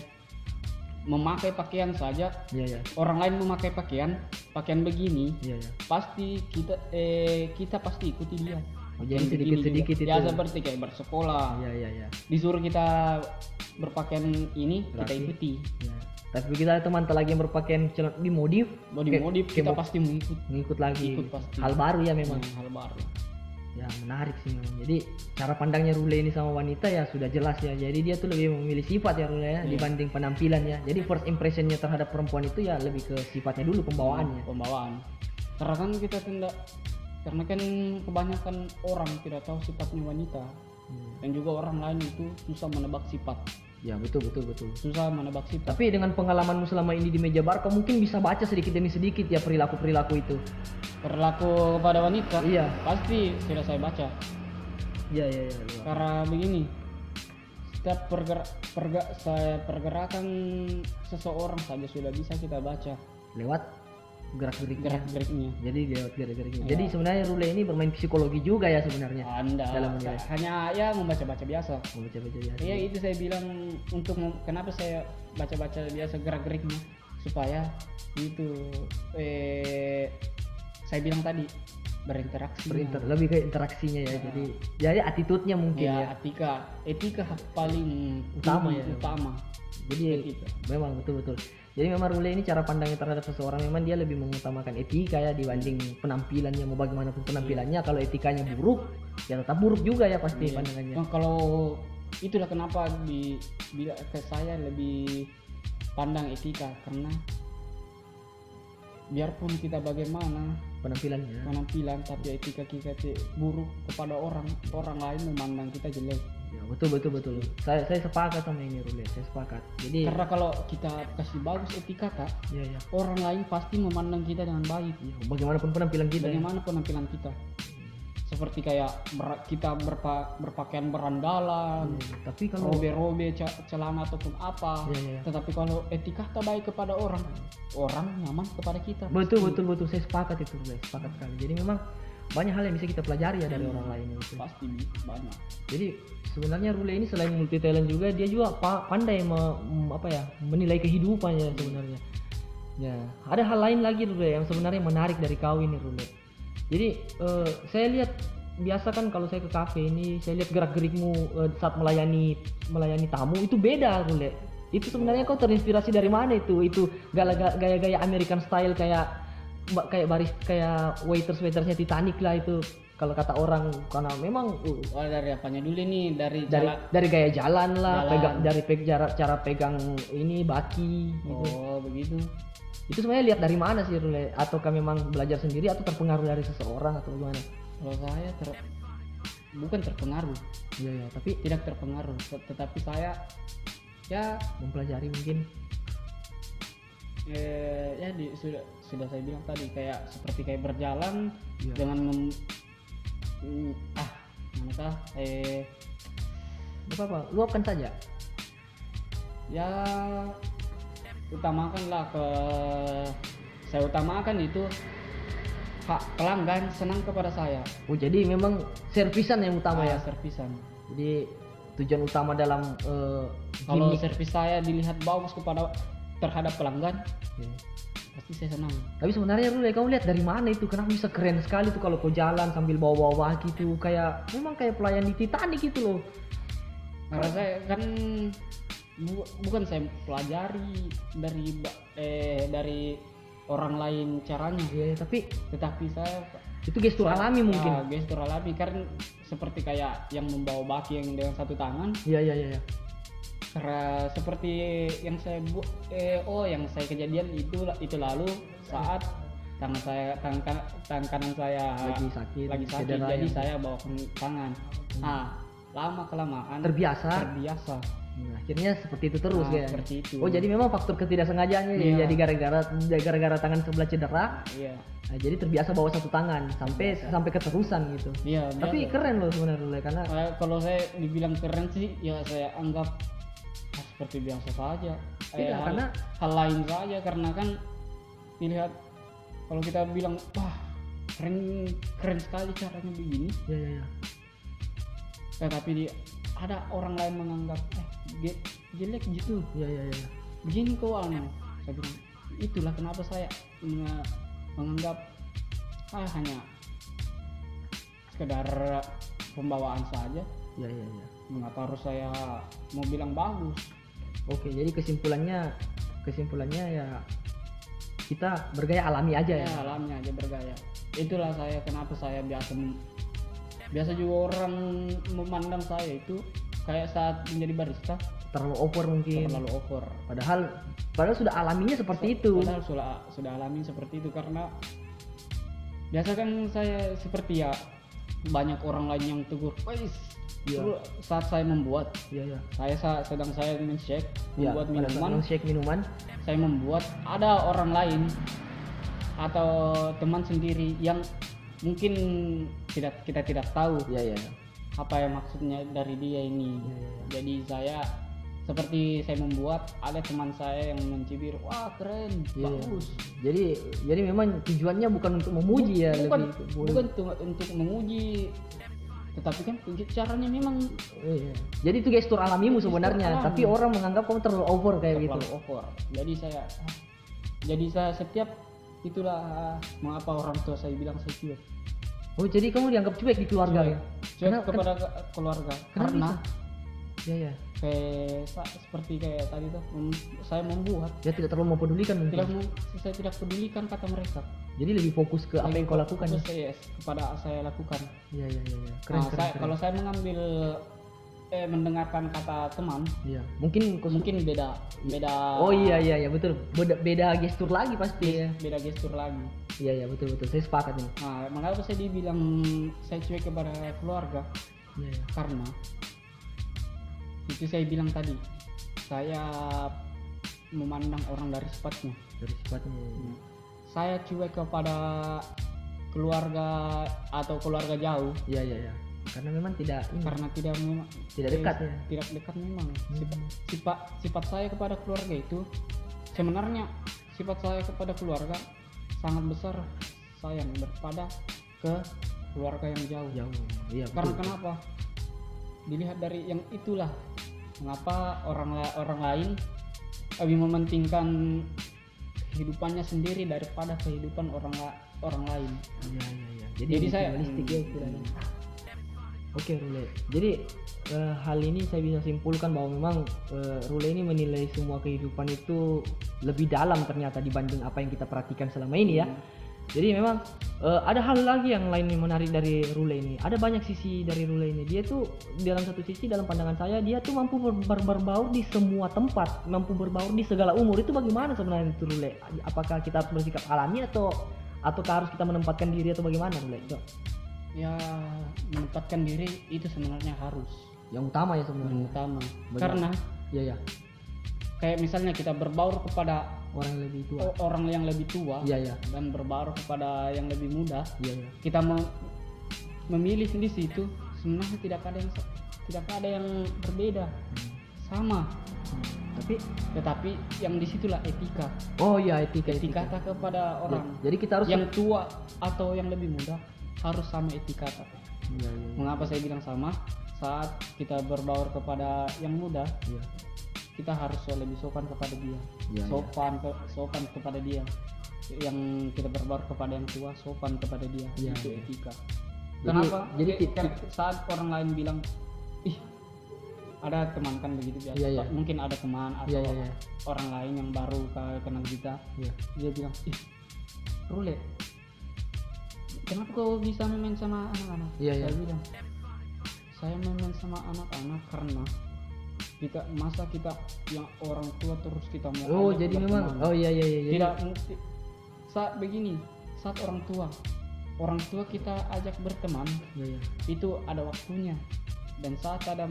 B: memakai pakaian saja
A: Iya iya.
B: orang lain memakai pakaian pakaian begini
A: Iya iya.
B: pasti kita eh, kita pasti ikuti dia
A: Oh,
B: begini
A: sedikit-sedikit
B: juga.
A: itu.
B: ya seperti kayak bersekolah
A: Iya iya iya.
B: disuruh kita berpakaian ini kita
A: Rapi.
B: ikuti
A: Iya. Tapi kita teman lagi yang berpakaian celana
B: body
A: Kayak-
B: modif
A: kayak
B: kita pasti mengikut
A: mengikut lagi.
B: Ikut pasti.
A: Hal baru ya memang.
B: Memang hal baru
A: Ya menarik sih memang. Jadi cara pandangnya Rule ini sama wanita ya sudah jelas ya. Jadi dia tuh lebih memilih sifat ya Rule ya
B: Iya.
A: dibanding penampilan ya. Jadi first impressionnya terhadap perempuan itu ya lebih ke sifatnya dulu pembawaannya.
B: pembawaan karena kan kita tidak karena kan kebanyakan orang tidak tahu sifatnya wanita
A: Hmm.
B: dan juga orang lain itu susah menebak sifat
A: Ya betul betul betul.
B: susah menebak sifat
A: Tapi dengan pengalamanmu selama ini di meja bar, kau mungkin bisa baca sedikit demi sedikit ya perilaku perilaku itu.
B: perilaku kepada wanita
A: Iya.
B: pasti sudah saya baca
A: Iya iya iya. iya.
B: karena begini setiap pergerak perga, saya pergerakan seseorang saja sudah bisa kita baca
A: Lewat gerak geriknya.
B: gerak geriknya
A: Jadi lewat gerak geriknya.
B: Iya.
A: Jadi sebenarnya Rule ini bermain psikologi juga ya sebenarnya.
B: anda
A: Dalam menilai.
B: hanya ya membaca-baca biasa
A: Membaca-baca ya.
B: Iya itu saya bilang untuk kenapa saya baca-baca biasa gerak-geriknya supaya itu eh saya bilang tadi berinteraksi.
A: Berinter, lebih ke interaksinya ya. Jadi jadi attitude-nya mungkin
B: Ya,
A: ya.
B: etika, etika paling
A: Utama
B: tinggi,
A: ya.
B: Utama.
A: Jadi
B: Etika.
A: memang betul-betul. Jadi memang Rule ini cara pandangnya terhadap seseorang memang dia lebih mengutamakan etika ya dibanding penampilannya mau bagaimanapun penampilannya. Kalau etikanya buruk ya tetap buruk juga ya pasti
B: Iya.
A: pandangannya.
B: Nah, kalau itulah kenapa di bila ke saya lebih pandang etika karena biarpun kita bagaimana
A: Penampilannya.
B: penampilan tapi etika kita buruk kepada orang orang lain memandang kita jelek
A: Ya, betul betul betul. Saya saya sepakat sama ini Rule. Saya sepakat. Jadi
B: karena kalau kita kasih bagus etika kak
A: ya ya.
B: orang lain pasti memandang kita dengan baik
A: Ya, bagaimanapun penampilan kita. ya.
B: bagaimana penampilan kita seperti kayak ber- kita berpa- berpakaian berandalan
A: Ya, Tapi kalau
B: robe-robe celana ataupun apa
A: Ya, ya, ya.
B: tetapi kalau etika kita baik kepada orang orang nyaman kepada kita
A: betul betul betul saya sepakat itu Rule. Sepakat sekali. Jadi memang banyak hal yang bisa kita pelajari ya dari
B: Hmm.
A: orang lain itu.
B: pasti banyak
A: Jadi sebenarnya Rule ini selain multi talent juga dia juga pa- pandai me- apa ya menilai kehidupannya sebenarnya. Ya, ada hal lain lagi Rule yang sebenarnya menarik dari kau ini Rule. Jadi eh, saya lihat biasa kan kalau saya ke kafe ini saya lihat gerak gerikmu eh, saat melayani melayani tamu itu beda Rule. Itu sebenarnya kau terinspirasi dari mana itu? Itu gaya- gaya-gaya American style kayak kayak baris kayak waiters waitersnya Titanic lah itu. Kalau kata orang karena memang uh,
B: oh dari apanya dulu nih dari
A: dari
B: jalan?
A: dari gaya jalan lah
B: Jalan.
A: pegang dari peg cara cara pegang ini baki gitu.
B: oh begitu.
A: Itu sebenarnya lihat dari mana sih Rule? Ataukah memang belajar sendiri atau terpengaruh dari seseorang atau gimana?
B: Kalau saya ter bukan terpengaruh.
A: Iya ya tapi
B: tidak terpengaruh tet- tetapi saya ya
A: mempelajari mungkin
B: eh, ya di, sudah sudah saya bilang tadi kayak seperti kayak berjalan
A: Iya.
B: dengan mem, mm, ah manakah eh
A: apa apa? Luapkan saja.
B: Ya utamakanlah ke saya utamakan itu hak pelanggan senang kepada saya.
A: Oh jadi memang servisan yang utama ya?
B: Ah, servisan.
A: Jadi tujuan utama dalam eh,
B: kalau
A: gimmick.
B: servis saya dilihat bagus kepada terhadap pelanggan
A: Oke.
B: pasti saya senang
A: Tapi sebenarnya Rule, kamu lihat dari mana itu? Kenapa bisa keren sekali tuh kalau kau jalan sambil bawa-bawa baki tuh kayak memang kayak pelayan di Titanic gitu loh.
B: karena saya kan bu- bukan saya pelajari dari eh dari orang lain caranya
A: Iya, tapi
B: tetapi saya
A: itu gestur alami mungkin.
B: ya, gestur alami kan seperti kayak yang membawa baki yang dengan satu tangan
A: Iya, iya, iya. iya.
B: Karena seperti yang saya bu eh oh yang saya kejadian itu itu lalu saat tangan saya tangan, tangan kanan saya
A: Lagi sakit,
B: lagi sakit jadi
A: ya.
B: saya bawakan tangan ah lama kelamaan
A: Terbiasa.
B: terbiasa
A: Nah, akhirnya seperti itu terus
B: Nah,
A: ya.
B: seperti itu.
A: Oh, jadi memang faktor ketidaksengajaannya ya.
B: Iya.
A: Jadi gara-gara gara-gara tangan sebelah cedera,
B: iya
A: nah, jadi terbiasa bawa satu tangan sampai sampai keterusan gitu.
B: iya
A: Tapi keren loh sebenarnya karena
B: Eh, kalau saya dibilang keren sih ya saya anggap seperti biasa saja Eh,
A: Tidak,
B: hal,
A: karena-
B: hal lain saja karena kan dilihat kalau kita bilang wah keren keren sekali caranya begini
A: ya ya ya.
B: tetapi di, ada orang lain menganggap eh ge- jelek gitu
A: Ya ya ya.
B: begini kok anu saya bilang itulah kenapa saya menga- menganggap ah hanya sekedar pembawaan saja
A: Ya ya ya.
B: mengapa harus saya mau bilang bagus
A: Oke, jadi kesimpulannya kesimpulannya ya kita bergaya alami aja
B: ya
A: ya.
B: alamnya aja bergaya itulah saya kenapa saya biasa biasa juga orang memandang saya itu kayak saat menjadi barista
A: Terlalu over mungkin.
B: terlalu over
A: Padahal padahal sudah alaminya seperti itu.
B: Padahal sudah sudah alami seperti itu karena biasa kan saya seperti ya banyak orang lain yang tegur, wais Dulu saat saya membuat
A: Iya ya.
B: saya sa- sedang saya men-shake
A: Iya,
B: membuat minuman
A: shake minuman.
B: saya membuat ada orang lain atau teman sendiri yang mungkin tidak kita tidak tahu
A: Iya ya.
B: apa yang maksudnya dari dia ini
A: Iya, iya, iya.
B: jadi saya seperti saya membuat ada teman saya yang mencibir wah keren
A: Iya.
B: bagus
A: Jadi jadi memang tujuannya bukan untuk memuji ya
B: bukan
A: lebih
B: bukan untuk, untuk tetapi kan caranya memang
A: Iya. Jadi itu gestur alamimu
B: Gestur
A: sebenarnya,
B: alami.
A: tapi orang menganggap kamu terlalu over kayak gitu.
B: terlalu over jadi saya jadi saya setiap itulah mengapa orang tua saya bilang saya cuek
A: Oh, jadi kamu dianggap cuek di keluarga ya?
B: cuek
A: Kenapa-
B: kepada ke- keluarga
A: Kenapa
B: karena
A: Iya ya.
B: Kayak seperti kayak tadi tuh mem- saya membuat
A: Dia tidak terlalu mempedulikan mungkin.
B: tidak saya tidak pedulikan kata mereka
A: Jadi lebih fokus ke apa yang kau lakukan. ya?
B: Fokus saya kepada saya lakukan
A: Iya iya iya. iya. Keren
B: Nah,
A: keren.
B: saya,
A: keren.
B: kalau saya mengambil eh mendengarkan kata teman
A: Iya. Mungkin
B: mungkin beda beda
A: Oh iya iya iya betul. Beda, beda gestur lagi pasti ya.
B: beda gestur lagi
A: Iya iya betul betul. Saya sepakat ini.
B: nah mengapa saya dibilang saya cuek kepada keluarga
A: Iya iya.
B: karena itu saya bilang tadi saya memandang orang dari sifatnya
A: Dari sifatnya.
B: saya cuek kepada keluarga atau keluarga jauh
A: Iya iya iya. Karena memang tidak ini,
B: karena tidak memang
A: tidak dekat ya.
B: tidak dekat memang
A: Hmm.
B: sifat, sifat sifat saya kepada keluarga itu sebenarnya sifat saya kepada keluarga sangat besar sayang daripada ke keluarga yang jauh
A: Jauh. Iya
B: karena
A: betul.
B: kenapa dilihat dari yang itulah mengapa orang orang lain lebih mementingkan kehidupannya sendiri daripada kehidupan orang la- orang lain
A: Iya iya iya. Jadi,
B: Jadi saya-
A: individualistik ya
B: Hmm.
A: istilahnya. Oke Rule. Jadi eh, hal ini saya bisa simpulkan bahwa memang eh, Rule ini menilai semua kehidupan itu lebih dalam ternyata dibanding apa yang kita perhatikan selama ini ya. Jadi memang eh, ada hal lagi yang lain yang menarik dari Rule ini. Ada banyak sisi dari Rule ini. Dia tuh dalam satu sisi dalam pandangan saya dia tuh mampu ber- ber- berbaur di semua tempat, mampu berbaur di segala umur. Itu bagaimana sebenarnya itu Rule? Apakah kita harus bersikap alami atau ataukah harus kita menempatkan diri atau bagaimana Rule? Coba.
B: ya menempatkan diri itu sebenarnya harus
A: Yang utama ya
B: yang
A: sebenarnya.
B: utama
A: Benar.
B: karena
A: Iya ya.
B: Kayak misalnya kita berbaur kepada
A: Orang yang lebih tua.
B: orang yang lebih tua
A: Iya ya.
B: dan berbaur kepada yang lebih muda
A: Iya ya.
B: kita me- memilih di situ sebenarnya tidak ada yang tidak ada yang berbeda sama
A: Tapi
B: tetapi yang di situlah etika
A: oh iya etika
B: etika
A: etika.
B: kepada
A: Ya,
B: orang
A: Jadi kita harus
B: yang tua atau yang lebih muda harus sama etika
A: Iya, iya, iya.
B: mengapa saya bilang sama saat kita berbaur kepada yang muda
A: Iya.
B: Kita harus lebih sopan kepada dia
A: Iya, iya.
B: sopan ke, sopan kepada dia yang kita berbaur kepada yang tua sopan kepada dia
A: Iya,
B: itu
A: iya.
B: etika
A: Jadi-
B: kenapa
A: jadi
B: kayak saat orang lain bilang ih ada teman kan begitu biasa
A: Iya, iya.
B: mungkin ada teman atau
A: Iya, iya, iya.
B: orang lain yang baru ke- kenal kita
A: Iya.
B: dia bilang ih Rule kenapa kau bisa main sama anak-anak
A: Iya,
B: saya
A: iya.
B: bilang saya main sama anak-anak karena kita masa kita yang orang tua terus kita mau
A: Oh, jadi memang oh iya iya iya. Jadi,
B: tidak mungkin saat begini saat orang tua orang tua kita ajak berteman
A: Iya, iya.
B: itu ada waktunya dan saat ada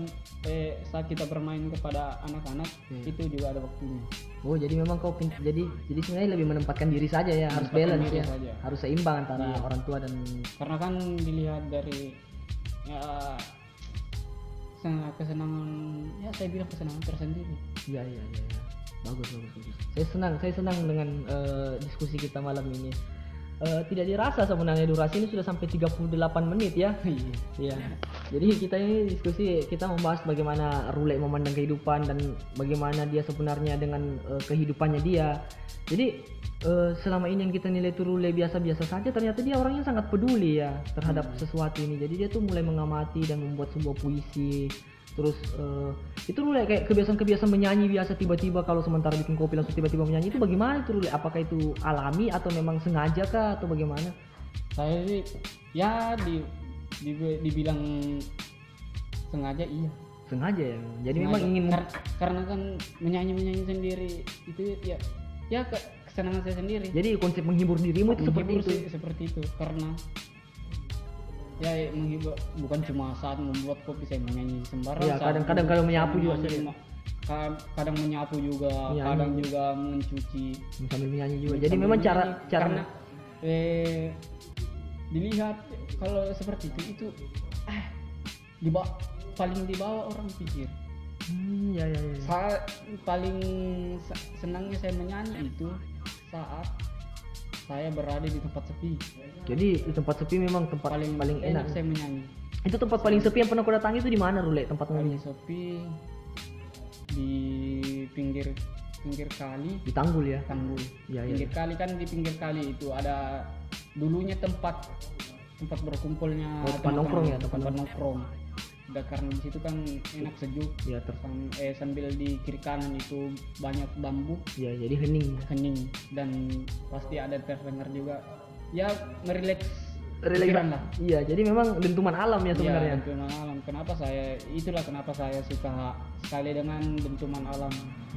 B: eh, saat kita bermain kepada anak-anak
A: Iya.
B: itu juga ada waktunya
A: Oh, jadi memang kau pin- jadi jadi sebenarnya lebih menempatkan diri saja ya, harus balance ya.
B: saja.
A: Harus seimbang antara
B: Iya.
A: orang tua dan
B: karena kan dilihat dari ya sen- kesenangan ya saya bilang kesenangan tersendiri
A: Iya iya iya. iya. Bagus bagus bagus. Saya senang saya senang dengan eh, diskusi kita malam ini. Eh, tidak dirasa sebenarnya durasi ini sudah sampai 38 menit ya. Iya. Jadi kita ini diskusi kita membahas bagaimana Rule memandang kehidupan dan bagaimana dia sebenarnya dengan eh, kehidupannya dia. Jadi eh, selama ini yang kita nilai itu Rule biasa-biasa saja ternyata dia orangnya sangat peduli ya terhadap sesuatu ini. Jadi dia tuh mulai mengamati dan membuat sebuah puisi. Terus eh, itu Rule kayak kebiasaan-kebiasaan menyanyi biasa tiba-tiba kalau sementara bikin kopi langsung tiba-tiba menyanyi itu bagaimana itu Rule? Apakah itu alami atau memang sengaja kah atau bagaimana?
B: saya sih ya di- dibilang sengaja iya
A: Sengaja ya. Jadi memang
B: Sengaja.
A: ingin
B: Kar- karena kan menyanyi menyanyi sendiri itu ya ya ke, kesenangan saya sendiri
A: Jadi konsep menghibur dirimu itu seperti itu.
B: seperti itu karena ya menghibur bukan cuma saat membuat kopi saya menyanyi sembarang
A: Iya,
B: saat
A: kadang-kadang kalau menyapu juga
B: kadang menyapu juga
A: Menyanyi.
B: kadang juga mencuci
A: sambil menyanyi juga jadi memang cara cara
B: karena eh dilihat kalau seperti itu itu eh di bawah paling di bawah orang pikir.
A: Hmm, ya ya ya.
B: Saat paling senangnya saya menyanyi itu saat saya berada di tempat sepi.
A: Jadi di tempat sepi memang tempat
B: paling
A: paling enak,
B: saya menyanyi.
A: Itu tempat paling sepi yang pernah kau datangi itu di mana Rule tempat
B: paling sepi di pinggir pinggir kali.
A: Di Tanggul ya?
B: Tanggul.
A: Ya ya
B: pinggir kali kan di pinggir kali itu ada dulunya tempat tempat berkumpulnya
A: Oh, tempat nongkrong ya, tempat
B: tempat nongkrong. Udah karena di situ kan enak sejuk.
A: Ya ter
B: Sam- eh, sambil di kiri kanan itu banyak bambu.
A: Ya jadi hening.
B: Hening. Dan pasti ada terdengar juga. Ya merileks pikiran lah.
A: Iya jadi memang dentuman alam ya sebenarnya.
B: Iya, dentuman alam. Kenapa saya itulah kenapa saya suka sekali dengan dentuman alam.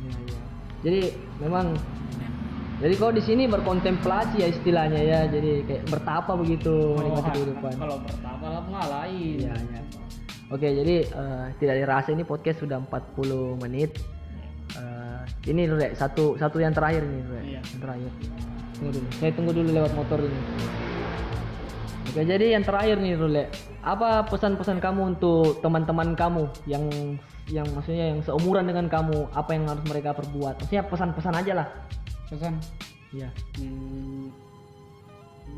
A: Iya, iya. Jadi memang jadi kau di sini berkontemplasi ya istilahnya ya. Jadi kayak bertapa begitu menikmati
B: Oh,
A: kehidupan.
B: Kalau bertapa lah mah lain.
A: Iya, iya. Oke, jadi eh, tidak dirasa ini podcast sudah 40 menit. Eh, ini deh, satu satu yang terakhir nih, dulu
B: Iya.
A: Yang terakhir. Tunggu dulu. Saya tunggu dulu lewat motor ini. Oke, jadi yang terakhir nih, Rule. Apa pesan-pesan kamu untuk teman-teman kamu yang yang maksudnya yang seumuran dengan kamu, apa yang harus mereka perbuat? Maksudnya pesan-pesan aja lah.
B: Pesan
A: Iya.
B: hmm,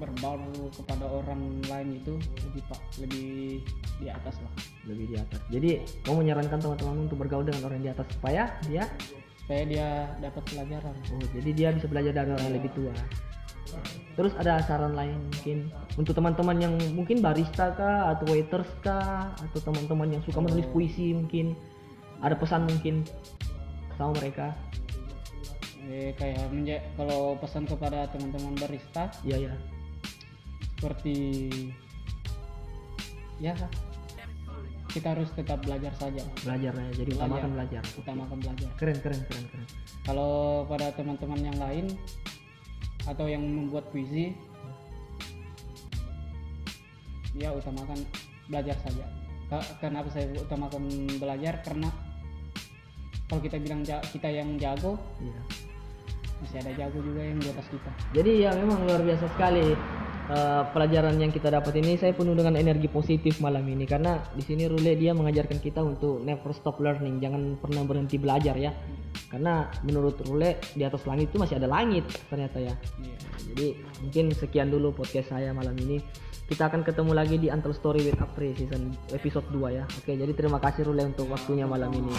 B: berbaur kepada orang lain itu lebih pak lebih di atas lah
A: Lebih di atas. Jadi, kamu menyarankan teman-teman untuk bergaul dengan orang di atas supaya dia
B: supaya dia dapat pelajaran.
A: Oh, jadi dia bisa belajar dari orang yang lebih tua. Terus ada saran lain mungkin untuk teman-teman yang mungkin barista kah atau waiters kah atau teman-teman yang suka menulis puisi mungkin ada pesan mungkin sama mereka.
B: Eh, kayak menja- kalau pesan kepada teman-teman barista
A: Iya ya.
B: seperti ya kita harus tetap belajar saja
A: Belajar ya. Jadi
B: Belajar.
A: utamakan belajar.
B: utamakan belajar
A: Keren keren keren keren.
B: kalau pada teman-teman yang lain atau yang membuat puisi ya utamakan belajar saja kenapa saya utamakan belajar karena kalau kita bilang kita yang jago
A: Iya.
B: Masih ada jago juga yang di atas kita
A: Jadi ya memang luar biasa sekali eh, pelajaran yang kita dapat ini. Saya penuh dengan energi positif malam ini karena di sini Rule dia mengajarkan kita untuk never stop learning, jangan pernah berhenti belajar ya. Karena menurut Rule di atas langit itu masih ada langit ternyata ya.
B: Iya.
A: Jadi mungkin sekian dulu podcast saya malam ini. Kita akan ketemu lagi di Untold Story with Apri season episode 2 ya. Oke, jadi terima kasih Rule untuk waktunya malam ini.